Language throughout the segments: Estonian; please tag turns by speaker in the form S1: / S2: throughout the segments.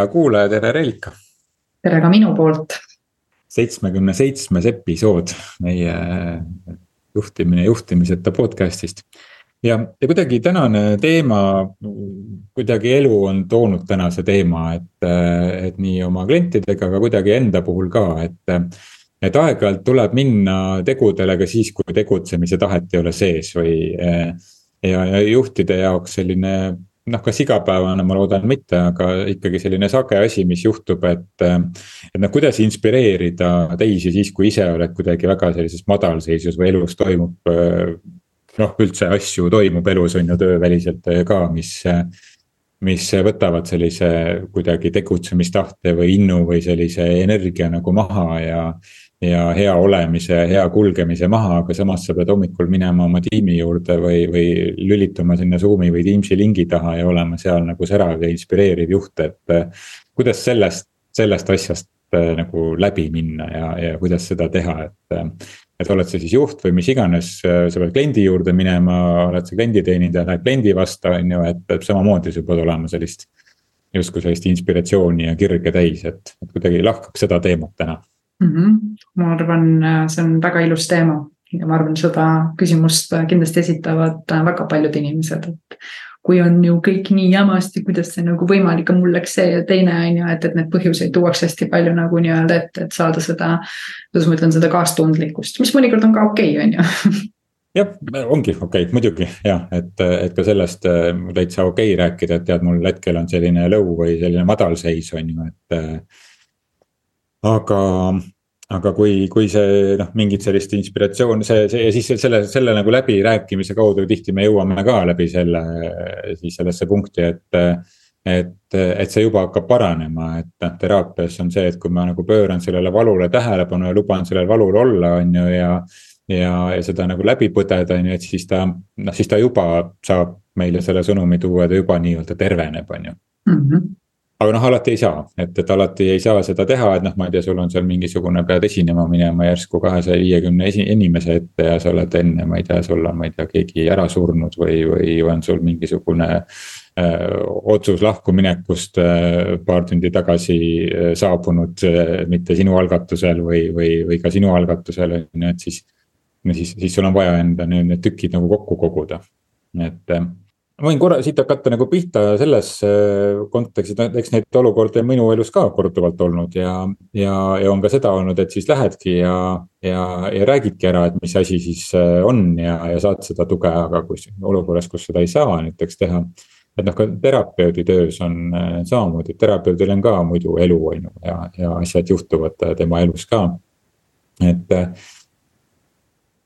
S1: hea kuulaja, tere Reelika.
S2: tere ka minu poolt.
S1: seitsmekümne seitsmes episood meie juhtimine juhtimiseta podcast'ist. ja, ja kuidagi tänane teema, kuidagi elu on toonud tänase teema, et, et nii oma klientidega, aga kuidagi enda puhul ka, et. et aeg-ajalt tuleb minna tegudele ka siis, kui tegutsemise tahet ei ole sees või. ja, ja juhtide jaoks selline noh, kas igapäevane, ma loodan mitte, aga ikkagi selline sage asi, mis juhtub, et. et noh, kuidas inspireerida teisi siis, kui ise oled kuidagi väga sellises madalseisus või elus toimub. noh, üldse asju toimub elus on ju tööväliselt ka, mis mis võtavad sellise kuidagi tegutsemistahte või innu või sellise energia nagu maha ja ja hea olemise hea kulgemise maha, aga samas sa pead hommikul minema oma tiimi juurde või, või lülituma sinna Zoom'i või Teams'i lingi taha ja olema seal nagu särav ja inspireeriv juht, et. kuidas sellest, sellest asjast äh, nagu läbi minna ja, ja kuidas seda teha, et. Et oled sa siis juht või mis iganes, äh, sa pead kliendi juurde minema, oled sa klienditeenindaja, lähed kliendi vastu, on ju, et, et samamoodi sul peab olema sellist. justkui sellist inspiratsiooni ja kirge täis, et, et kuidagi lahkaks seda teemat täna
S2: mm. -hmm. ma arvan, äh, see on väga ilus teema ja ma arvan, seda küsimust kindlasti esitavad äh, väga paljud inimesed, et kui on ju kõik nii jamasti, kuidas see nagu võimalik on, mul läks see ja teine on ju, et, et neid põhjuseid tuuakse hästi palju nagu nii-öelda ette, et saada seda. kuidas ma ütlen, seda kaastundlikkust, mis mõnikord on ka okei okay,, on ju
S1: jah, ongi okei okay,, muidugi jah, et, et ka sellest täitsa okei okay rääkida, et tead, mul hetkel on selline low või selline madalseis on ju, et aga, aga kui, kui see noh, mingit sellist inspiratsiooni, see, see ja siis selle, selle nagu läbirääkimise kaudu tihti me jõuame ka läbi selle siis sellesse punkti, et. et, et see juba hakkab paranema, et noh, teraapias on see, et kui ma nagu pööran sellele valule tähelepanu ja luban sellel valul olla, on ju, ja. ja, ja seda nagu läbi põdeda, on ju, et siis ta, noh siis ta juba saab meile selle sõnumi tuua, ta juba nii-öelda terveneb, on ju mm. -hmm aga noh, alati ei saa, et, et alati ei saa seda teha, et noh, ma ei tea, sul on seal mingisugune, pead esinema minema järsku kahesaja viiekümne inimese ette ja sa oled enne, ma ei tea, sul on, ma ei tea, keegi ära surnud või, või on sul mingisugune äh, otsus lahkuminekust äh, paar tundi tagasi äh, saabunud äh,, mitte sinu algatusel või, või, või ka sinu algatusel, on ju, et siis. no siis, siis sul on vaja enda need, need tükid nagu kokku koguda, et äh, ma võin korra siit hakata nagu pihta selles äh, kontekstis, no eks neid olukordi on minu elus ka korduvalt olnud ja, ja, ja on ka seda olnud, et siis lähedki ja, ja, ja räägidki ära, et mis asi siis äh, on ja, ja saad seda tuge, aga kus olukorras, kus seda ei saa näiteks teha. et noh, ka terapeudi töös on äh, samamoodi, terapeudil on ka muidu elu, on ju, ja, ja asjad juhtuvad tema elus ka. et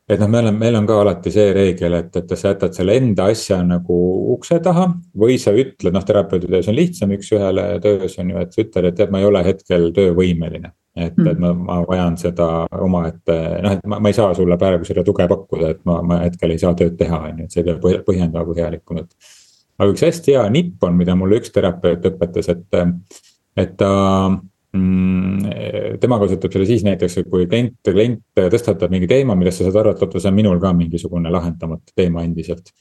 S1: et noh, me oleme, meil on ka alati see reegel, et, et sa jätad selle enda asja nagu ukse taha või sa ütled, noh, terapeudi töös on lihtsam üks-ühele töös on ju, et sa ütled, et tead, ma ei ole hetkel töövõimeline. et, et ma, ma vajan seda omaette, noh, et ma, ma ei saa sulle praegu seda tuge pakkuda, et ma, ma hetkel ei saa tööd teha, on ju, et sa ei pea põhjendama põhjalikumalt. aga üks hästi hea nipp on, mida mulle üks terapeut õpetas, et, et ta mm,. Tema kasutab selle siis näiteks, kui klient, klient tõstatab mingi teema, millest sa saad aru, et oota, see on minul ka mingisugune lahendamata teema endiselt.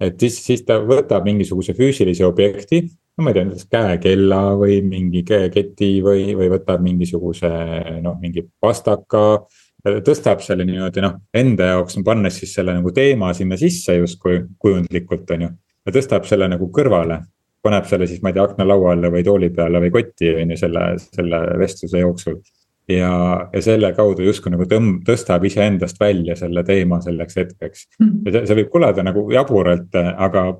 S1: et siis, siis ta võtab mingisuguse füüsilise objekti, no ma ei tea, näiteks käekella või mingi käeketi või, või võtab mingisuguse noh, mingi pastaka tõstab selle niimoodi noh, enda jaoks pannes siis selle nagu teema sinna sisse justkui kujundlikult, on ju. ja tõstab selle nagu kõrvale paneb selle siis, ma ei tea, aknalaua alla või tooli peale või kotti, on ju, selle, selle vestluse jooksul. ja, ja selle kaudu justkui nagu tõmb-, tõstab iseendast välja selle teema selleks hetkeks. Hmm. ja see, see võib kõlada nagu jaburalt, aga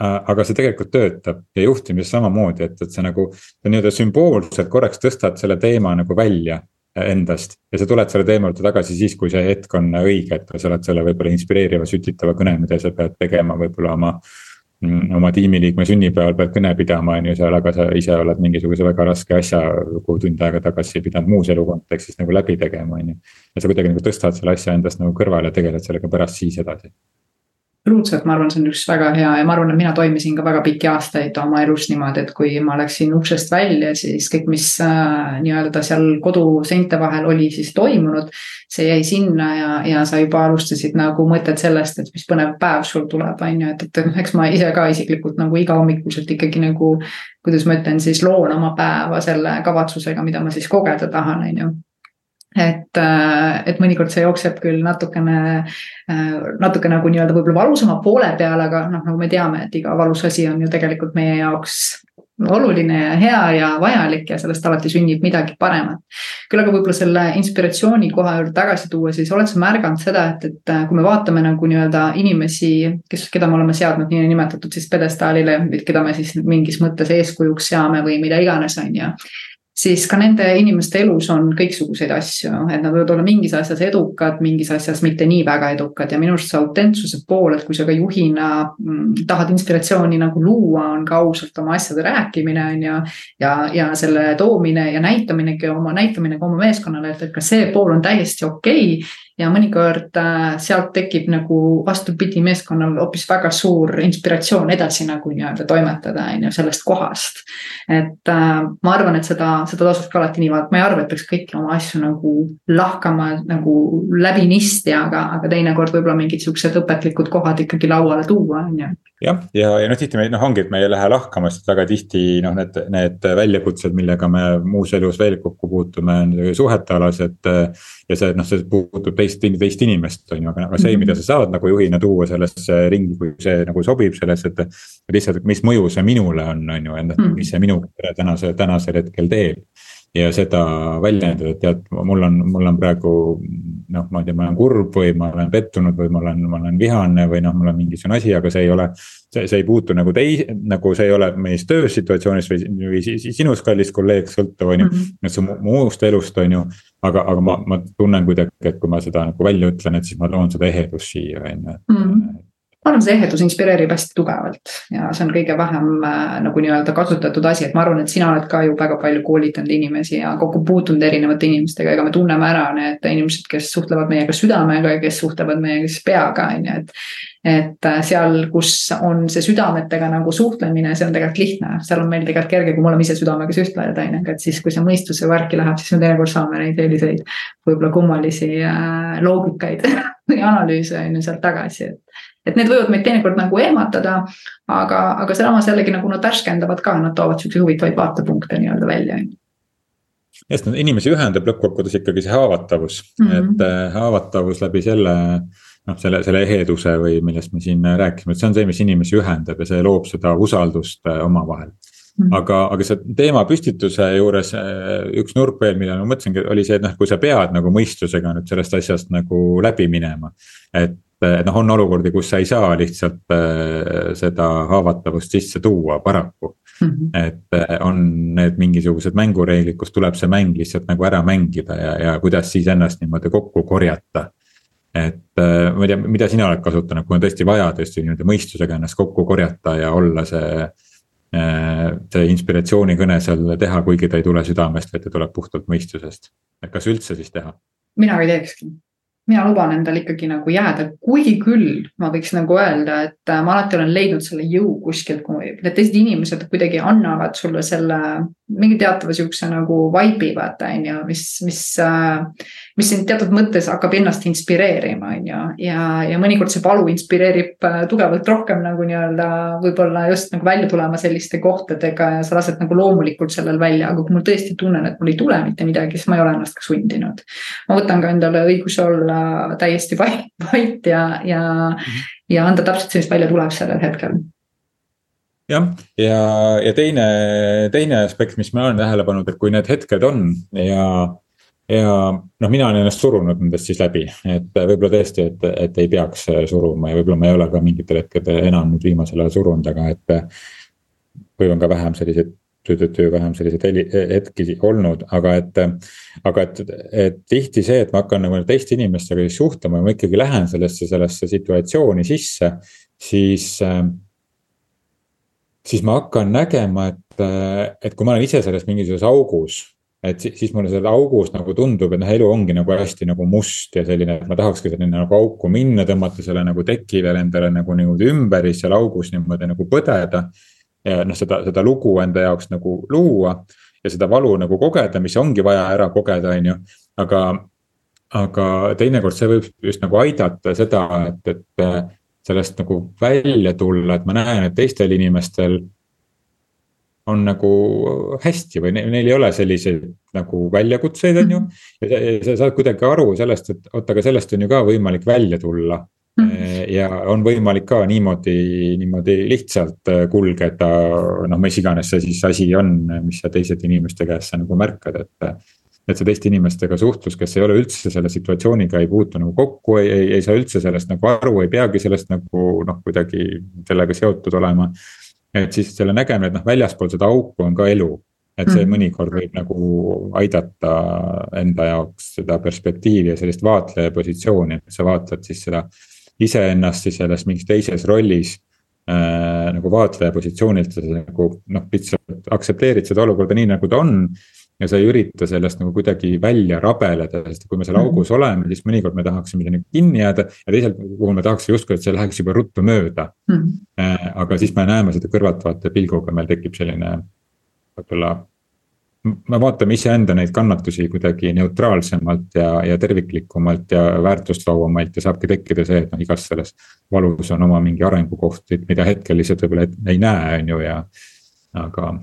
S1: aga see tegelikult töötab ja juhtimises samamoodi, et, et sa nagu nii-öelda sümboolselt korraks tõstad selle teema nagu välja endast. ja sa tuled selle teema juurde tagasi siis, kui see hetk on õige, et sa oled selle võib-olla inspireeriva, sütitava kõne, mida sa pead tegema võib-olla oma oma tiimiliikme sünnipäeval pead kõne pidama, on ju seal, aga sa ise oled mingisuguse väga raske asja, kuhu tund aega tagasi pidanud muus elu kontekstis nagu läbi tegema, on ju. ja sa kuidagi nagu tõstad selle asja endast nagu kõrvale ja tegeled sellega pärast siis edasi.
S2: Absoluutselt, ma arvan, see on üks väga hea ja ma arvan, et mina toimisin ka väga pikki aastaid oma elus niimoodi, et kui ma läksin uksest välja, siis kõik, mis äh, nii-öelda seal koduseinte vahel oli siis toimunud. see jäi sinna ja, ja sa juba alustasid nagu mõtet sellest, et mis põnev päev sul tuleb, on ju, et, et eks ma ise ka isiklikult nagu igahommikuselt ikkagi nagu. kuidas ma ütlen siis loon oma päeva selle kavatsusega, mida ma siis kogeda tahan, on ju et, äh, et mõnikord see jookseb küll natukene, äh, natuke nagu nii-öelda võib-olla valusama poole peale, aga noh, nagu me teame, et iga valus asi on ju tegelikult meie jaoks oluline ja hea ja vajalik ja sellest alati sünnib midagi paremat. küll aga võib-olla selle inspiratsiooni koha juurde tagasi tuua, siis oled sa märganud seda, et, et äh, kui me vaatame nagu nii-öelda inimesi, kes, keda me oleme seadnud niinimetatud siis pjedestaalile, keda me siis mingis mõttes eeskujuks seame või mida iganes, on ju siis ka nende inimeste elus on kõiksuguseid asju, et nad võivad olla mingis asjas edukad, mingis asjas mitte nii väga edukad ja minu arust see autentsuse pool, et kui sa ka juhina mm, tahad inspiratsiooni nagu luua, on ka ausalt oma asjade rääkimine on ju. ja, ja selle toomine ja näitaminegi oma, näitamine ka oma meeskonnale, et, et ka see pool on täiesti okei okay ja mõnikord äh, sealt tekib nagu vastupidi meeskonnal hoopis väga suur inspiratsioon edasi nagu nii-öelda toimetada, on ju, sellest kohast. et äh, ma arvan, et seda, seda tasuks ka alati nii vaadata, ma ei arva, et peaks kõiki oma asju nagu lahkama nagu läbinisti, aga, aga teinekord võib-olla mingid siuksed õpetlikud kohad ikkagi lauale tuua, on ju
S1: jah, ja, ja noh, tihti me noh, ongi, et me ei lähe lahkama, sest väga tihti noh, need, need väljakutsed, millega me muus elus veel kokku puutume, on suhetealased. ja see noh, see puudutab teist, teist inimest, on ju, aga, aga see, mida sa saad nagu juhina tuua sellesse ringi, kui see nagu sobib sellesse, et. lihtsalt, mis mõju see minule on, on ju, et noh, mis see minu tänase, tänasel hetkel teeb ja seda väljendada, et tead, mul on, mul on praegu noh, ma ei tea, ma olen kurb või ma olen pettunud või ma olen, ma olen vihane või noh, mul on mingisugune asi, aga see ei ole. see, see ei puutu nagu tei-, nagu see ei ole meis töösituatsioonis või, või sinust, kallis kolleeg, sõltuv on ju mm -hmm., see muust elust on ju. aga, aga ma, ma tunnen kuidagi, et kui ma seda nagu välja ütlen, et siis ma toon seda ehedust siia, on ju, et. -hmm
S2: ma arvan, see ehedus inspireerib hästi tugevalt ja see on kõige vähem äh, nagu nii-öelda kasutatud asi, et ma arvan, et sina oled ka ju väga palju koolitanud inimesi ja kokku puutunud erinevate inimestega, ega me tunneme ära need inimesed, kes suhtlevad meiega südamega ja kes suhtlevad meiega siis peaga, on ju, et. et äh, seal, kus on see südametega nagu suhtlemine, see on tegelikult lihtne, seal on meil tegelikult kerge, kui me oleme ise südamega suhtlejad, on ju, aga et siis, kui see mõistuse värki läheb, siis me teinekord saame neid selliseid võib-olla kummalisi äh, loogikaid või analüüse on ju sealt tagasi, et et need võivad meid teinekord nagu ehmatada, aga, aga samas jällegi nagu nad värskendavad ka, nad toovad siukseid huvitavaid vaatepunkte nii-öelda välja,
S1: just, inimesi ühendab lõppkokkuvõttes ikkagi see haavatavus mm, -hmm. et äh, haavatavus läbi selle. noh, selle, selle eheduse või millest me siin rääkisime, et see on see, mis inimesi ühendab ja see loob seda usaldust äh, omavahel mm. -hmm. aga, aga see teema püstituse juures äh, üks nurk veel, millele ma mõtlesingi, oli see, et noh, kui sa pead nagu mõistusega nüüd sellest asjast nagu läbi minema. et et noh, on olukordi, kus sa ei saa lihtsalt äh, seda haavatavust sisse tuua paraku mm. -hmm. et äh, on need mingisugused mängureeglid, kus tuleb see mäng lihtsalt nagu ära mängida ja, ja kuidas siis ennast niimoodi kokku korjata. et ma ei tea, mida sina oled kasutanud, kui on tõesti vaja tõesti niimoodi mõistusega ennast kokku korjata ja olla see. see inspiratsioonikõne seal teha, kuigi ta ei tule südamest, vaid ta tuleb puhtalt mõistusest, et kas üldse siis teha?
S2: mina ei teekski mina luban endal ikkagi nagu jääda, kuigi küll ma võiks nagu öelda, et äh, ma alati olen leidnud selle jõu kuskilt, kui need teised inimesed kuidagi annavad sulle selle mingi teatava sihukese nagu vibe'i vaata on ju, mis, mis. Äh, mis sind teatud mõttes hakkab ennast inspireerima, on ju, ja, ja mõnikord see valu inspireerib äh, tugevalt rohkem nagu nii-öelda võib-olla just nagu välja tulema selliste kohtadega ja sa lased nagu loomulikult sellel välja, aga kui ma tõesti tunnen, et mul ei tule mitte midagi, siis ma ei ole ennast ka sundinud. ma võtan ka endale õiguse olla täiesti vait ja, ja, ja anda täpselt see, mis välja tuleb sellel hetkel
S1: jah, ja, ja teine, teine aspekt, mis ma olen tähele pannud, et kui need hetked on ja. ja noh, mina olen ennast surunud nendest siis läbi, et võib-olla tõesti, et, et ei peaks suruma ja võib-olla ma ei ole ka mingitel hetkedel enam nüüd viimasel ajal surunud, aga et. või on ka vähem selliseid töö vähem selliseid hetki olnud, aga et, aga et, et tihti see, et ma hakkan nagu teiste inimestega siis suhtlema ja ma ikkagi lähen sellesse, sellesse situatsiooni sisse, siis siis ma hakkan nägema, et, et kui ma olen ise selles mingisuguses augus et siis, siis mulle seal augus nagu tundub, et noh, elu ongi nagu hästi nagu must ja selline, et ma tahakski selline nagu auku minna, tõmmata selle nagu teki veel endale nagu niimoodi ümber ja siis seal augus niimoodi nagu põdeda. Ja noh, seda, seda lugu enda jaoks nagu luua ja seda valu nagu kogeda, mis ongi vaja ära kogeda, on ju, aga. aga teinekord see võib just nagu aidata seda, et, et sellest nagu välja tulla, et ma näen, et teistel inimestel on nagu hästi või neil ei ole selliseid nagu väljakutseid, on ju. Mhm. ja sa saad kuidagi aru sellest, et oot, aga sellest on ju ka võimalik välja tulla. Mhm. ja on võimalik ka niimoodi, niimoodi lihtsalt kulgeda, noh, mis iganes see siis asi on, mis sa teised inimeste käest sa nagu märkad, et et see teiste inimestega suhtlus, kes ei ole üldse selle situatsiooniga ei puutu nagu kokku, ei, ei, ei saa üldse sellest nagu aru, ei peagi sellest nagu noh, kuidagi sellega seotud olema et siis selle nägemine, et noh, väljaspool seda auku on ka elu. et see mm. mõnikord võib nagu aidata enda jaoks seda perspektiivi ja sellist vaatleja positsiooni, et sa vaatad siis seda iseennast siis selles mingis teises rollis äh, nagu vaatleja positsioonilt sa nagu noh, lihtsalt aktsepteerid seda olukorda nii, nagu ta on ja sa ei ürita sellest nagu kuidagi välja rabeleda, sest kui me seal mhm. augus oleme, siis mõnikord me tahaksime sinna kinni jääda ja teiselt puhul me tahaks justkui, et see läheks juba ruttu mööda mm. -hmm. aga siis me näeme seda kõrvaltvaataja pilguga, meil tekib selline võib-olla. Me vaatame iseenda neid kannatusi kuidagi neutraalsemalt ja, ja terviklikumalt ja väärtustloovamalt ja saabki tekkida see, et noh, igas selles valus on oma mingi arengukoht, mida hetkel lihtsalt võib-olla ei näe, on ju, ja aga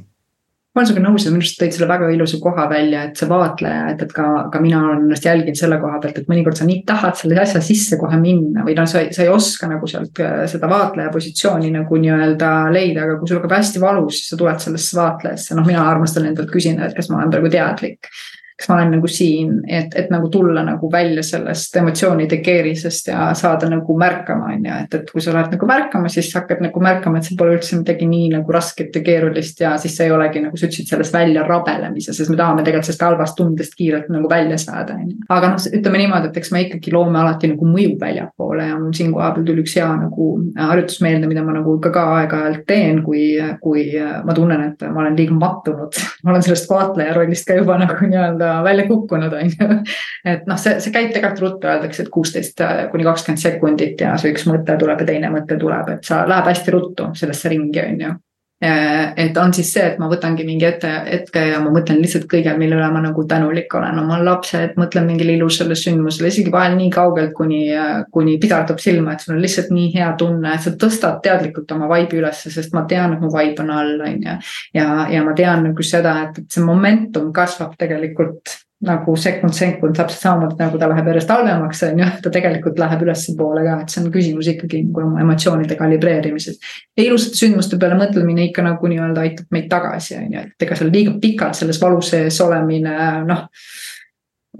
S2: ma olen sinuga nõus ja minu arust tõid selle väga ilusa koha välja, et see vaatleja, et, et ka, ka mina olen ennast jälginud selle koha pealt, et mõnikord sa nii tahad selle asja sisse kohe minna või noh, sa, sa ei oska nagu sealt äh, seda vaatleja positsiooni nagu nii-öelda leida, aga kui sul hakkab hästi valus, siis sa tuled sellesse vaatlejasse, noh, mina armastan endalt küsida, et kas ma olen praegu teadlik kas ma olen nagu siin, et, et nagu tulla nagu välja sellest emotsioonide keerisest ja saada nagu märkama, on ju, et, et kui sa lähed nagu märkama, siis sa hakkad nagu märkama, et see pole üldse midagi nii nagu rasket ja keerulist ja siis sa ei olegi nagu sa ütlesid sellest välja rabelemise, sest me tahame tegelikult sellest halvast tundest kiirelt nagu välja saada, on ju. aga noh, ütleme niimoodi, et eks me ikkagi loome alati nagu mõju väljapoole ja mul siin koha peal tuli üks hea nagu harjutus meelde, mida ma nagu ka, ka aeg-ajalt teen, kui, kui ma tunnen, et ma olen liiga mattunud ma olen sellest vaatleja rollist ka juba nagu nii-öelda nii-öelda välja kukkunud, on ju. et noh, see, see käib tegelikult ruttu, öeldakse, et kuusteist kuni kakskümmend sekundit ja see üks mõte tuleb ja teine mõte tuleb, et sa läheb hästi ruttu sellesse ringi, on ju et on siis see, et ma võtangi mingi ette, hetke ja ma mõtlen lihtsalt kõige, mille üle ma nagu tänulik olen, oma lapsed, mõtlen mingile ilusale sündmusele, isegi vahel nii kaugelt, kuni, kuni pisardab silma, et sul on lihtsalt nii hea tunne, et sa tõstad teadlikult oma vaibi ülesse, sest ma tean, et mu vaib on all, on ju. ja, ja ma tean nagu seda, et, et see momentum kasvab tegelikult nagu sekund sekund täpselt samamoodi nagu ta läheb järjest halvemaks, on ju, ta tegelikult läheb ülespoole ka, et see on küsimus ikkagi nagu oma emotsioonide kalibreerimises. ja ilusate sündmuste peale mõtlemine ikka nagu nii-öelda aitab meid tagasi, on ju, et ega seal liiga pikalt selles valu sees olemine, noh.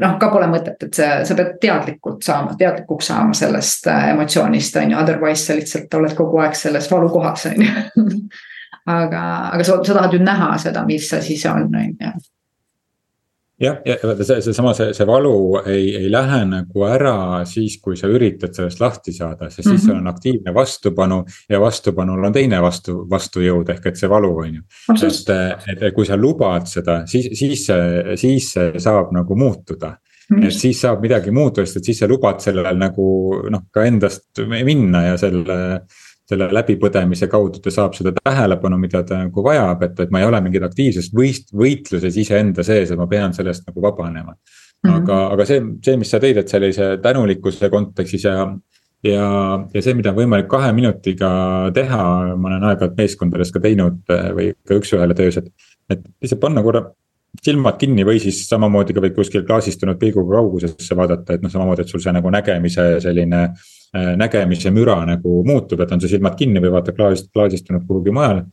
S2: noh, ka pole mõtet, et see, sa pead teadlikult saama, teadlikuks saama sellest äh, emotsioonist, on ju, otherwise sa lihtsalt oled kogu aeg selles valukohas, on ju aga, aga sa, sa tahad ju näha seda, mis see on, on ju
S1: jah, ja see, seesama, see, see valu ei, ei lähe nagu ära siis, kui sa üritad sellest lahti saada, sest mm -hmm. siis mhm. on aktiivne vastupanu. ja vastupanul on teine vastu, vastujõud ehk et see valu on ju. et, et kui sa lubad seda, siis, siis see, siis see saab nagu muutuda Mm. et siis saab midagi muutuda, sest et siis sa lubad sellel nagu noh, ka endast minna ja selle selle läbipõdemise kaudu ta saab seda tähelepanu, mida ta nagu vajab, et, et ma ei ole mingit aktiivses võist-, võitluses iseenda sees, et ma pean sellest nagu vabanema. aga mm, -hmm. aga see, see, mis sa tõid, et sellise tänulikkuse kontekstis ja, ja, ja see, mida on võimalik kahe minutiga teha, ma olen aeg-ajalt meeskondades ka teinud või ka üks-ühele töös, et. et lihtsalt panna korra silmad kinni või siis samamoodi ka võid kuskil klaasistunud pilguga kaugusesse vaadata, et noh, samamoodi, et sul see nagu nägemise selline Äh, nägemise müra nagu muutub, et on see silmad kinni või vaata klaasist, klaasistunud kuhugi mujale.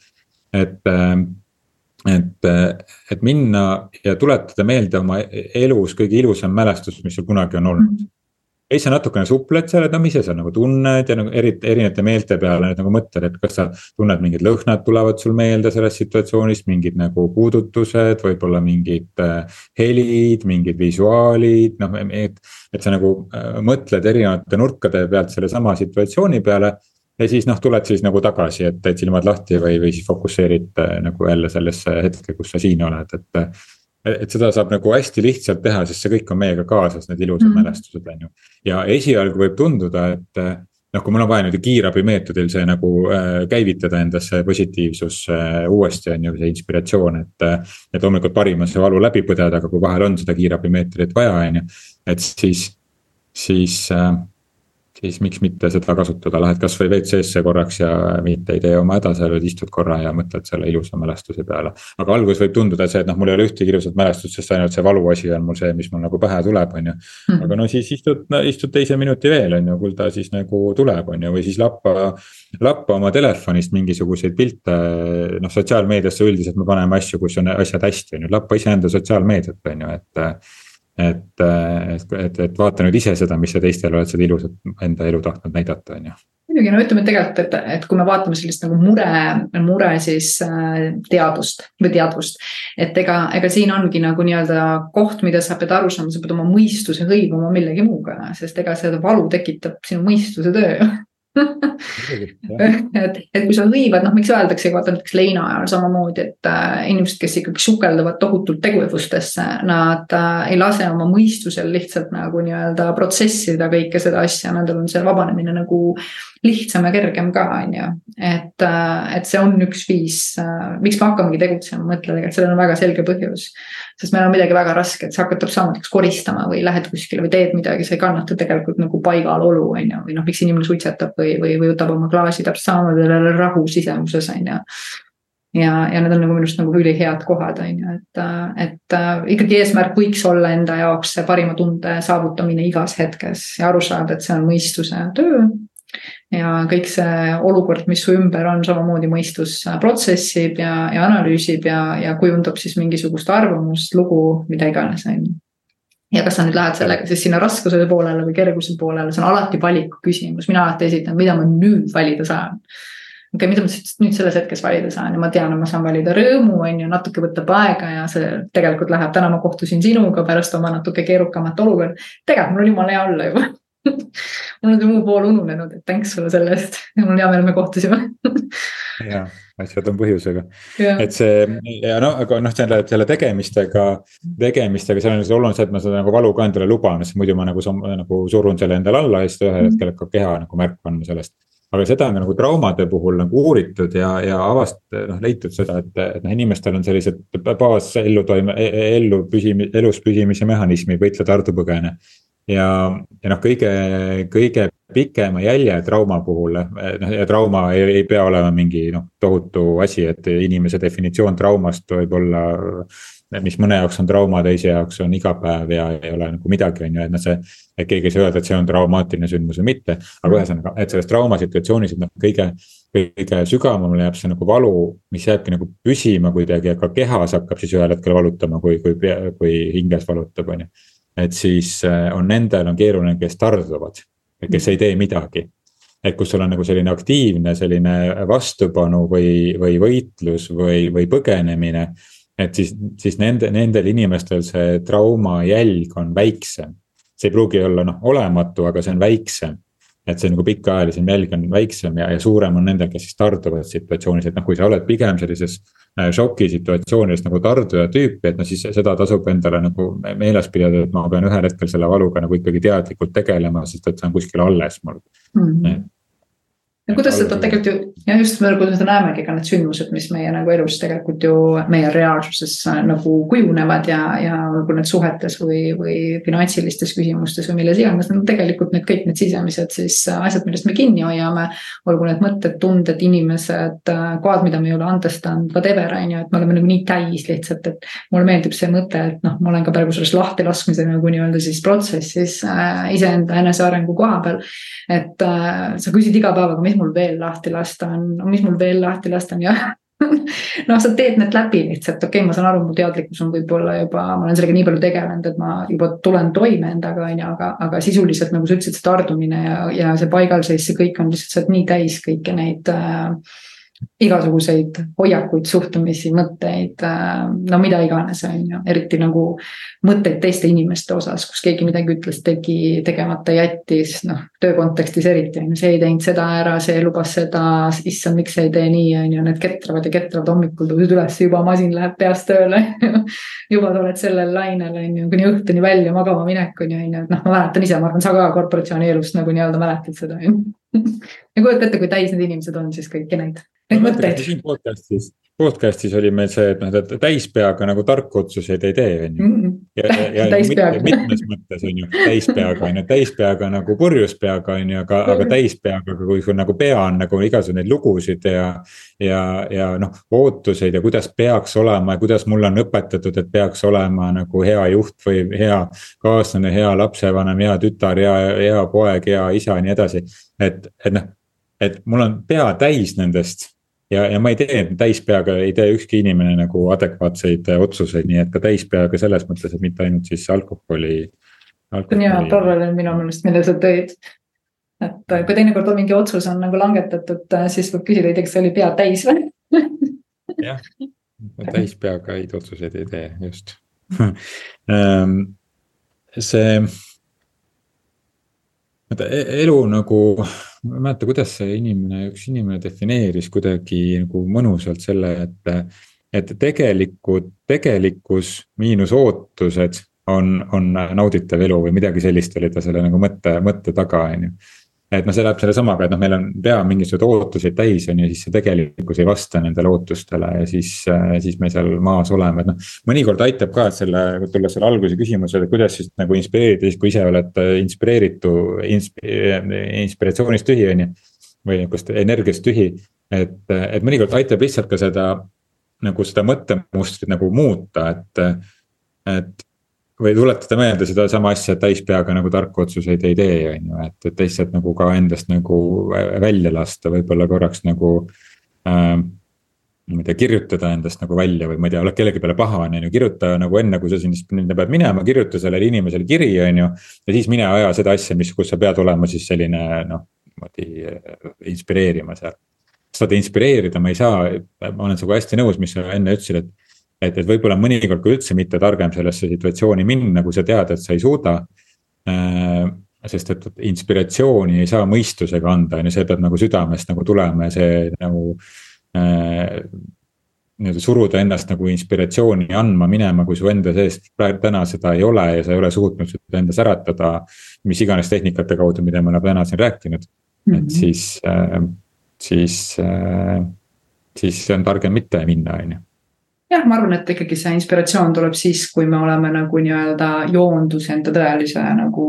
S1: et, äh, et, äh, et minna ja tuletada meelde oma elus kõige ilusam mälestus, mis sul kunagi on olnud mm. -hmm siis sa natukene supled seal, et no mis sa seal nagu tunned ja nagu eri, erinevate meelte peale nagu mõtled, et kas sa tunned mingid lõhnad tulevad sul meelde sellest situatsioonist, mingid nagu puudutused, võib-olla mingid äh, helid, mingid visuaalid, noh, et. et sa nagu äh, mõtled erinevate nurkade pealt sellesama situatsiooni peale ja siis noh, tuled siis nagu tagasi, et teed silmad lahti või, või siis fokusseerid äh, nagu jälle sellesse hetke, kus sa siin oled, et et seda saab nagu hästi lihtsalt teha, sest see kõik on meiega kaasas, need ilusad mm mälestused, on ju. ja esialgu võib tunduda, et noh, kui mul on vaja nüüd kiirabimeetodil see nagu äh, käivitada endas see positiivsus äh, uuesti on ju, see inspiratsioon, et. et loomulikult parim on see valu läbi põdeda, aga kui vahel on seda kiirabimeetodit vaja, on ju, et siis, siis äh, siis miks mitte seda kasutada, lähed kasvõi WC-sse korraks ja mitte ei tee oma häda seal, vaid istud korra ja mõtled selle ilusa mälestuse peale. aga alguses võib tunduda see, et noh, mul ei ole ühtegi ilusat mälestust, sest ainult see valuasi on mul see, mis mul nagu pähe tuleb, on ju. Hmm. aga no siis istud no,, istud teise minuti veel, on ju, küll ta siis nagu tuleb, on ju, või siis lappa. lappa oma telefonist mingisuguseid pilte, noh sotsiaalmeediasse üldiselt me paneme asju, kus on asjad hästi, on ju, lappa iseenda sotsiaalmeediat, on ju, et, et, et, et vaata nüüd ise seda, mis sa teistele oled seda ilusat enda elu tahtnud näidata, on ju
S2: muidugi, no ütleme tegelikult, et, et kui me vaatame sellist nagu mure, mure siis äh, teadust või teadvust. et ega, ega siin ongi nagu nii-öelda koht, mida sa pead aru saama, sa pead oma mõistuse hõivama millegi muuga, sest ega seda valu tekitab sinu mõistuse töö et, et kui sa hõivad, noh, miks öeldakse, vaata näiteks leina ajal samamoodi, et äh, inimesed, kes ikkagi sukelduvad tohutult tegevustesse, nad äh, ei lase oma mõistusel lihtsalt nagu nii-öelda protsessida kõike seda asja, nendel on see vabanemine nagu lihtsam ja kergem ka, on ju. et, äh, et see on üks viis äh,, miks me hakkamegi tegutsema, mõtle tegelikult, sellel on väga selge põhjus. sest meil on midagi väga rasket, sa hakkad sama näiteks koristama või lähed kuskile või teed midagi, sa ei kannata tegelikult nagu paigalolu, on ju, või noh, miks inimene suitsetab või, või, või võtab oma klaasi täpselt samamoodi, tal ei ole rahu sisemuses, on ju ja, ja need on nagu minu arust nagu ülihead kohad, on ju, et, et äh, ikkagi eesmärk võiks olla enda jaoks see parima tunde saavutamine igas hetkes ja aru saada, et see on mõistuse töö ja kõik see olukord, mis su ümber on, samamoodi mõistus protsessib ja, ja analüüsib ja, ja kujundab siis mingisugust arvamust, lugu, mida iganes, on ju ja kas sa nüüd lähed sellega siis sinna raskuse poolele või kerguse poolele, see on alati valiku küsimus, mina alati esitan, mida ma nüüd valida saan. okei okay,, mida ma nüüd selles hetkes valida saan ja ma tean, et ma saan valida rõõmu, on ju, natuke võtab aega ja see tegelikult läheb, täna ma kohtusin sinuga pärast oma natuke keerukamat olukorda. tegelikult mul on jumala hea olla juba mul on see muu pool ununenud, et thanks sulle selle eest. Ja mul on hea meel, me kohtusime.
S1: Ja, asjad on põhjusega, et see ja no aga noh, selle, selle tegemistega, tegemistega, seal on lihtsalt oluline see, et ma seda nagu valu ka endale luban, sest muidu ma nagu, nagu surun selle endale alla ja siis ühel mhm. hetkel hakkab keha nagu märku andma sellest. Aga seda on nagu traumade puhul nagu uuritud ja, ja avast-, noh leitud seda, et, et noh, inimestel on sellised baas ellu toime, e-, e-, ellu püsimi-, elus püsimise mehhanismid, võitle, tardu, põgene ja, ja noh, kõige, kõige pikema jälje trauma puhul, noh ja trauma ei, ei pea olema mingi noh, tohutu asi, et inimese definitsioon traumast võib olla. mis mõne jaoks on trauma, teise jaoks on igapäev ja ei ole nagu midagi, on ju, et noh, see. et keegi ei saa öelda, et see on traumaatiline sündmus või mitte, aga ühesõnaga, et selles traumasituatsioonis, et noh, kõige. kõige sügavamale jääb see nagu valu, mis jääbki nagu püsima kuidagi, aga kehas hakkab siis ühel hetkel valutama, kui, kui, kui hinges valutab, on ju et siis äh, on nendel on keeruline, kes tarduvad, kes ei tee midagi. et kus sul on nagu selline aktiivne selline vastupanu või, või võitlus või, või põgenemine. et siis, siis nende, nendel inimestel see trauma jälg on väiksem. see ei pruugi olla noh, olematu, aga see on väiksem et see nagu pikaajalisem jälg on väiksem ja, ja suurem on nendel, kes siis tarduvad situatsioonis, et noh, kui sa oled pigem sellises äh, šokisituatsioonis nagu tarduja tüüpi, et no siis seda tasub endale nagu meeles pidada, et ma pean ühel hetkel selle valuga nagu ikkagi teadlikult tegelema, sest et see on kuskil alles mul mm. -hmm
S2: ja kuidas seda tegelikult ju, jah, just nagu seda näemegi ka need sündmused, mis meie nagu elus tegelikult ju meie reaalsuses äh, nagu kujunevad ja, ja olgu need suhetes või, või finantsilistes küsimustes või milles iganes, on tegelikult need kõik need sisemised siis äh, asjad, millest me kinni hoiame. olgu need mõtted, tunded, inimesed, äh, kohad, mida me ei ole andestanud, whatever on ju, et me oleme nagu nii täis lihtsalt, et. mulle meeldib see mõte, et noh, ma olen ka praegu selles lahtilaskmise nagu nii-öelda siis protsessis äh, iseenda enesearengu koha peal. et äh, sa küsid iga päevaga, mis mul veel lahti lasta on, mis mul veel lahti lasta on ja noh, sa teed need läbi lihtsalt, okei okay,, ma saan aru, mu teadlikkus on võib-olla juba, ma olen sellega nii palju tegelenud, et ma juba tulen toime endaga, on ju, aga, aga sisuliselt nagu sa ütlesid, see tardumine ja, ja see paigalseis, see kõik on lihtsalt, sa oled nii täis kõiki neid äh, igasuguseid hoiakuid, suhtumisi, mõtteid, äh, no mida iganes, on ju, eriti nagu mõtteid teiste inimeste osas, kus keegi midagi ütles, tegi, tegemata jättis, noh, töö kontekstis eriti on ju, see ei teinud seda ära, see lubas seda, issand, miks sa ei tee nii, on ju, need ketravad ja ketravad, hommikul tõused üles, juba masin läheb peast tööle juba sa oled sellel lainel, on ju, kuni õhtuni välja magama minekuni, on ju, et noh, ma mäletan ise, ma arvan, sa ka korporatsiooni elust nagu nii-öelda mäletad seda, on ju. Ja kujuta ette, kui täis need inimesed on siis kõiki neid neid mõtteid.
S1: siin podcast'is, podcast'is oli meil see, et noh, et täispeaga nagu tarku otsuseid ei tee, on ju. ja, ja, ja mitmes mõttes on ju, täispeaga on ju, täispeaga nagu purjus peaga on ju, aga, aga täispeaga, kui sul nagu pea on nagu igasuguseid lugusid ja. ja, ja noh, ootuseid ja kuidas peaks olema ja kuidas mulle on õpetatud, et peaks olema nagu hea juht või hea kaaslane, hea lapsevanem, hea tütar, hea, hea poeg, hea isa ja nii edasi. et, et noh et mul on pea täis nendest ja, ja ma ei tee täispeaga, ei tee ükski inimene nagu adekvaatseid otsuseid, nii et ka täispeaga selles mõttes, et mitte ainult siis alkoholi,
S2: alkoholi.... hea paralleel minu meelest, mille sa tõid. et kui teinekord on mingi otsus on nagu langetatud, siis võib küsida, ei tea, kas see oli pea täis või?
S1: jah, täispeaga häid otsuseid ei tee, just ehm, see vaata elu nagu, ma ei mäleta, kuidas see inimene, üks inimene defineeris kuidagi nagu mõnusalt selle, et. et tegelikud, tegelikkus miinus ootused on, on nauditav elu või midagi sellist oli ta selle nagu mõtte, mõtte taga, on ju et noh, see läheb sellesamaga, et noh, meil on pea mingisuguseid ootuseid täis on ju, siis see tegelikkus ei vasta nendele ootustele ja siis, äh, siis me seal maas oleme, et noh. mõnikord aitab ka, et selle, tulles selle alguse küsimusele, kuidas siis nagu inspireerida siis, kui ise oled inspireeritu insp,, inspiratsioonist tühi, on ju. või nihukest energiast tühi, et, et mõnikord aitab lihtsalt ka seda nagu seda mõttemustrit nagu muuta, et, et või tuletada meelde sedasama asja, et täispeaga nagu tarku otsuseid ei tee, on ju, et, et lihtsalt nagu ka endast nagu välja lasta, võib-olla korraks nagu äh,. ma ei tea, kirjutada endast nagu välja või ma ei tea, oled kellegi peale pahane, on ju, kirjuta nagu enne, kui sa sinna pead minema, kirjuta sellele inimesele kiri, on ju. ja siis mine aja seda asja, mis, kus sa pead olema siis selline noh, niimoodi äh, inspireerima seal. saad inspireerida, ma ei saa, ma olen sinuga hästi nõus, mis sa enne ütlesid, et et, et võib-olla mõnikord ka üldse mitte targem sellesse situatsiooni minna, kui sa tead, et sa ei suuda äh,. sest et inspiratsiooni ei saa mõistusega anda, on ju, see peab nagu südamest nagu tulema ja see nagu äh, nii-öelda suruda ennast nagu inspiratsiooni andma minema, kui su enda praegu täna seda ei ole ja sa ei ole suutnud seda endas äratada. mis iganes tehnikate kaudu, mida me oleme täna siin rääkinud mm, -hmm. et mhm. siis äh,, siis siis on targem mitte minna, on ju
S2: jah, ma arvan, et ikkagi see inspiratsioon tuleb siis, kui me oleme nagu nii-öelda joondus enda tõelise nagu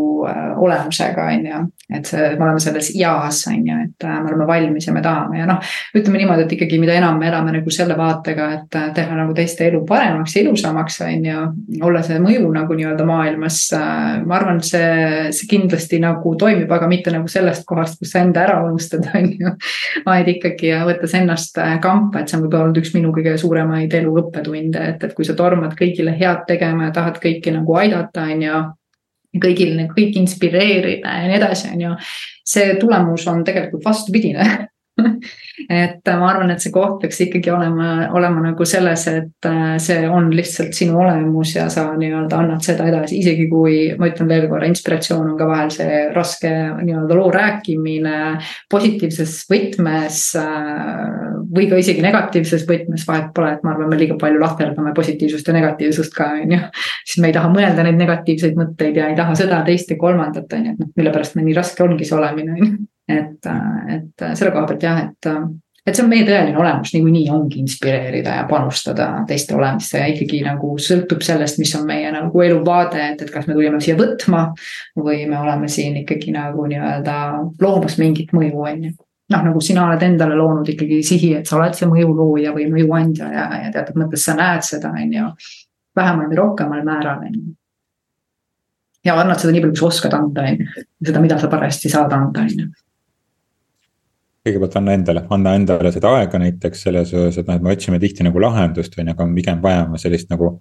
S2: olemusega, on ju. et see, me oleme selles eas, on ju, et äh, me oleme valmis ja me tahame ja noh, ütleme niimoodi, et ikkagi, mida enam me elame nagu selle vaatega, et äh, teha nagu teiste elu paremaks ja ilusamaks, on ju. olla see mõju nagu nii-öelda maailmas äh,, ma arvan, see, see kindlasti nagu toimib, aga mitte nagu sellest kohast, kus sa enda ära unustad, on ju. vaid ikkagi võttes ennast äh, kampa, et see on võib-olla olnud üks minu kõige suuremaid elu õppetunde, et, et kui sa tormad kõigile head tegema ja tahad kõiki nagu aidata, on ju kõigil kõik inspireerida ja nii edasi, on ju. see tulemus on tegelikult vastupidine et ma arvan, et see koht peaks ikkagi olema, olema nagu selles, et äh, see on lihtsalt sinu olemus ja sa nii-öelda annad seda edasi, isegi kui ma ütlen veel korra, inspiratsioon on ka vahel see raske nii-öelda loo rääkimine positiivses võtmes äh, või ka isegi negatiivses võtmes, vahet pole, et ma arvan, me liiga palju lahterdame positiivsust ja negatiivsust ka, on ju. siis me ei taha mõelda neid negatiivseid mõtteid ja ei taha seda, teist ja kolmandat, on ju, et noh, mille pärast meil nii raske ongi see olemine, on ju et, et selle koha pealt jah, et, et see on meie tõeline olemus, niikuinii ongi inspireerida ja panustada teiste olemisse ja ikkagi nagu sõltub sellest, mis on meie nagu eluvaade, et, et kas me tulime siia võtma. või me oleme siin ikkagi nagu nii-öelda loomas mingit mõju, on ju noh, nagu sina oled endale loonud ikkagi sihi, et sa oled see mõjulooja või mõjuandja ja, ja teatud mõttes sa näed seda, on ju. vähemal või rohkemal määral, on ju. ja annad seda nii palju, kui sa oskad anda, on ju. seda, mida sa parajasti saad anda, on ju
S1: kõigepealt anna endale, anna endale seda aega näiteks selles osas, et noh, et me otsime tihti nagu lahendust on ju, aga pigem vajame sellist nagu.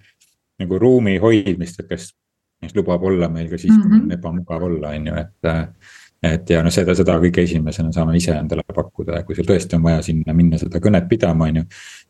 S1: nagu ruumi hoidmist, et kes, mis lubab olla meil ka siis mm, -hmm. kui on mhm. ebamugav olla, on ju, et. et ja noh, seda, seda kõige esimesena saame ise endale pakkuda ja kui sul tõesti on vaja sinna minna seda kõnet pidama, on ju.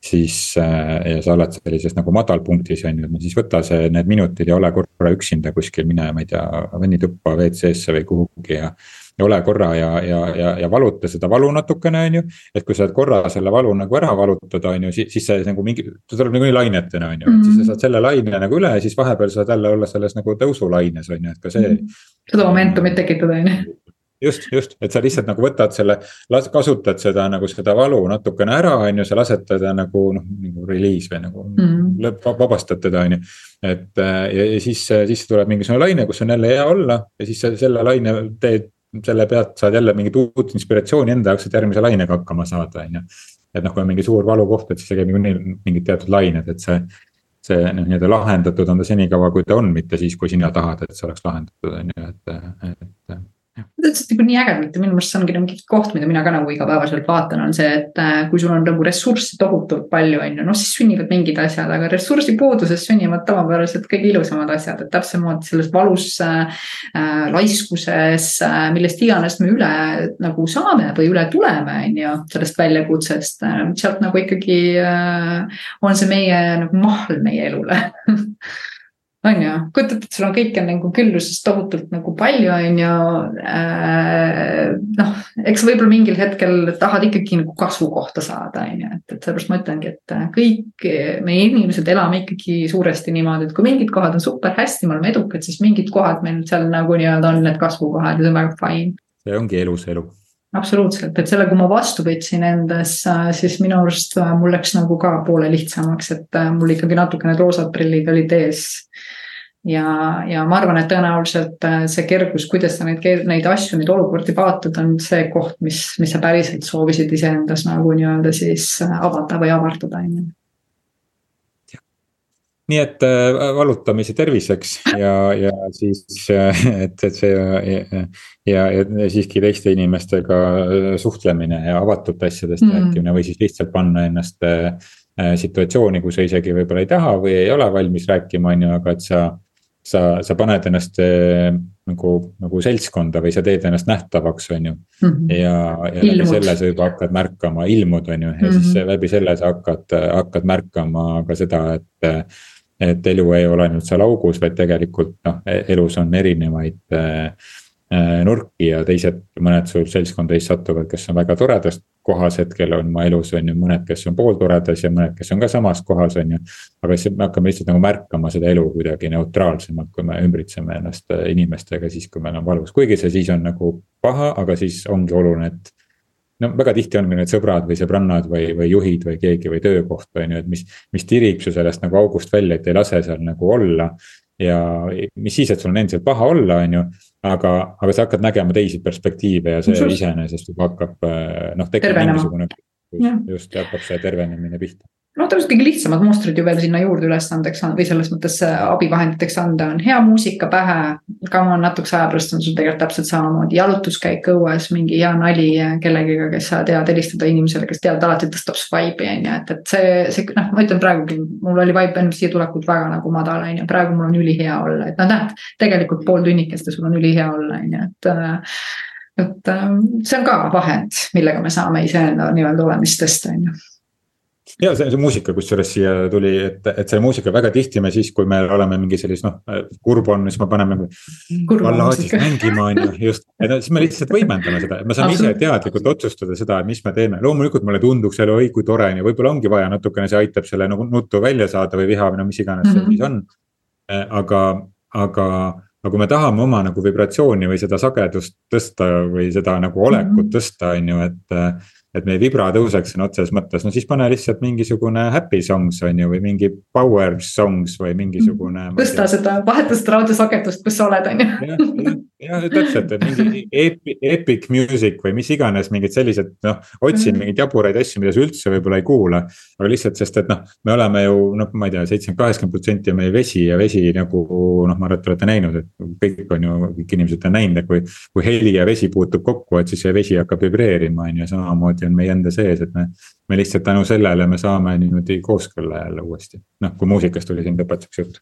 S1: siis ja sa oled sellises nagu madalpunktis on ju, no siis võta see, need minutid ja ole korra üksinda kuskil, mine, ma ei tea, vennituppa WC-sse või kuhugi ja ja ole korra ja, ja, ja, ja valuta seda valu natukene, on ju. et kui sa oled korra selle valu nagu ära valutad, on ju, siis, siis see nagu mingi, ta tuleb niikuinii lainetena, on ju, et siis sa mhm. saad selle laine nagu üle ja siis vahepeal saad jälle olla selles nagu tõusulaines, on ju, et ka see mm.
S2: -hmm. seda momentumit tekitada, on ju
S1: just, just, et sa lihtsalt nagu võtad selle, kasutad seda nagu seda valu natukene ära, on ju, sa lased teda nagu noh, nagu reliis või nagu mm -hmm. vabastad teda, on ju. et ja, ja siis, siis tuleb mingisugune laine, kus on jälle hea olla ja siis sa selle laine teed selle pealt saad jälle mingit uut inspiratsiooni enda jaoks, et järgmise lainega hakkama saada, on ju. et noh, kui on mingi suur valukoht, et siis käib niikuinii mingid teatud lained, et see. see noh, nii-öelda lahendatud on ta senikaua, kui ta on, mitte siis, kui sina tahad, et see oleks lahendatud, on ju, et, et
S2: Te ütlesite nagu nii ägedalt ja minu meelest see ongi mingi koht, mida mina ka nagu igapäevaselt vaatan, on see, et äh, kui sul on nagu ressurssi tohutult palju, on ju, noh siis sünnivad mingid asjad, aga ressursi puuduses sünnivad tavapäraselt kõige ilusamad asjad, et täpselt samamoodi selles valus äh,, laiskuses äh,, millest iganes me üle nagu saame või üle tuleme, on ju, sellest väljakutsest äh,. sealt nagu ikkagi äh, on see meie nagu mahl meie elule on ju, kujutad ette, sul on kõike nagu külluses tohutult nagu palju, on ju äh,. noh, eks võib-olla mingil hetkel tahad ikkagi nagu kasvukohta saada, on ju, et, et sellepärast ma ütlengi, et äh, kõik meie inimesed elame ikkagi suuresti niimoodi, et kui mingid kohad on super hästi, me oleme edukad, siis mingid kohad meil seal nagu nii-öelda on need kasvukohad ja see on väga fine.
S1: see ongi elus elu
S2: absoluutselt, et selle, kui ma vastu võtsin endas, siis minu arust äh, mul läks nagu ka poole lihtsamaks, et äh, mul ikkagi natuke need roosad prillid olid ees. ja, ja ma arvan, et tõenäoliselt äh, see kergus, kuidas sa neid, neid asju, neid olukordi vaatad, on see koht, mis, mis sa päriselt soovisid iseendas nagu nii-öelda siis avada või avardada, on ju
S1: nii et äh, valutamise terviseks ja, ja siis, äh, et, et see ja, ja, ja siiski teiste inimestega äh, suhtlemine ja avatud asjadest mm. rääkimine või siis lihtsalt panna ennast situatsiooni, kus sa isegi võib-olla ei taha või ei ole valmis rääkima, on ju, aga et sa. sa, sa paned ennast nagu, nagu seltskonda või sa teed ennast nähtavaks, on ju mm. -hmm. ja, ja läbi selle sa juba hakkad märkama, ilmud, on ju, ja mm -hmm. siis läbi selle sa hakkad, hakkad märkama ka seda, et et elu ei ole ainult seal augus, vaid tegelikult noh, e-, elus on erinevaid äh, äh, nurki ja teised, mõned sul seltskondadest satuvad, kes on väga toredas kohas hetkel on oma elus, on ju, mõned, kes on pooltoredas ja mõned, kes on ka samas kohas, on ju. aga siis me hakkame lihtsalt nagu märkama seda elu kuidagi neutraalsemalt, kui me ümbritseme ennast äh, inimestega siis, kui meil on valus, kuigi see siis on nagu paha, aga siis ongi oluline, et no väga tihti ongi need sõbrad või sõbrannad või, või juhid või keegi või töökoht on ju, et mis, mis tirib su sellest nagu august välja, et ei lase seal nagu olla. ja mis siis, et sul on endiselt paha olla, on ju, aga, aga sa hakkad nägema teisi perspektiive ja see iseenesest juba hakkab noh, tekib mingisugune. just hakkab see tervenemine pihta
S2: noh, täpselt kõige lihtsamad mustrid ju veel sinna juurde ülesandeks või selles mõttes äh, abivahenditeks anda on hea muusika pähe. come on, natukese aja pärast on sul tegelikult täpselt samamoodi jalutuskäik õues, mingi hea nali kellegiga, kes sa tead helistada inimesele, kes tead alati tõstab su vibe'i on ju, et, et see, see noh, ma ütlen praegugi, mul oli vibe enne siia tulekut väga nagu madal on ju, praegu mul on ülihea olla, et noh, näed. tegelikult pool tunnikest ja sul on ülihea olla, on ju, et äh, et äh, see on ka vahend, millega me saame iseenda nii-öelda olemist tõsta, on ju
S1: ja see, see muusika, kusjuures siia tuli, et, et see muusika väga tihti me siis, kui me oleme mingi sellis noh, kurb on, siis me paneme. ballaadis mängima on ju, just, et no, siis me lihtsalt võimendame seda, et me saame ise teadlikult otsustada seda, et mis me teeme, loomulikult mulle tunduks jälle, oi kui tore on ja võib-olla ongi vaja natukene, see aitab selle nagu nuttu välja saada või viha või no mis iganes see mm -hmm. siis on. Eh, aga, aga, aga kui me tahame oma nagu vibratsiooni või seda sagedust tõsta või seda nagu olekut mm -hmm. tõsta, on ju, et et meie vibra tõuseks sõna otseses mõttes, no siis pane lihtsalt mingisugune happy songs on ju, või mingi power songs või mingisugune.
S2: tõsta seda, vaheta seda raadiosagedust, kus sa oled, on
S1: ju. Jah, täpselt, et mingi epic, epic music või mis iganes, mingid sellised noh, otsin mm. mingeid jaburaid asju, mida sa üldse võib-olla ei kuula. aga lihtsalt, sest et noh, me oleme ju noh, ma ei tea, seitsekümmend, kaheksakümmend protsenti on meie vesi ja vesi nagu noh, ma arvan, et te olete näinud, et kõik on ju, kõik inimesed on näinud, et kui. kui heli ja vesi puutub kokku, et siis see vesi hakkab vibreerima, on ju, samamoodi on meie enda sees, et me. me lihtsalt tänu sellele me saame niimoodi kooskõlla jälle uuesti, noh kui muusikast tuli siin lõpetuseks jutt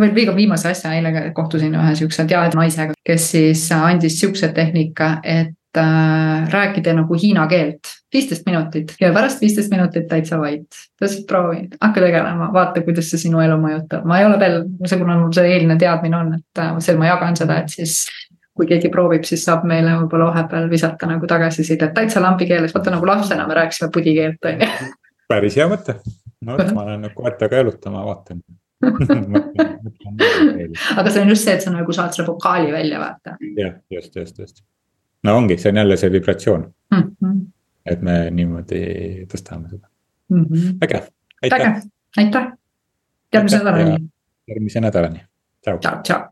S2: veel viiga viimase asja, eile kohtusin ühe siukse teadnaisega, kes siis andis siukse tehnika, et äh, rääkida nagu hiina keelt. viisteist minutit ja pärast viisteist minutit täitsa vait. ta ütles, et proovi, hakka tegelema, vaata, kuidas see sinu elu mõjutab. ma ei ole veel, see, kuna mul see eelne teadmine on, et äh, seal ma jagan seda, et siis kui keegi proovib, siis saab meile võib-olla vahepeal visata nagu tagasisidet täitsa lambi keeles, vaata nagu lapsena me rääkisime pudi keelt on ju.
S1: päris hea mõte, no ma lähen nagu koertega jalutama, vaatan
S2: aga see on just see, et sa nagu saad selle vokaali välja vaata.
S1: jah, just, just, just. no ongi, see on jälle see vibratsioon mm. -hmm. et me niimoodi tõstame seda mm. -hmm. äge,
S2: aitäh. aitäh, järgmise nädalani.
S1: järgmise nädalani, tšau.
S2: tšau, tšau.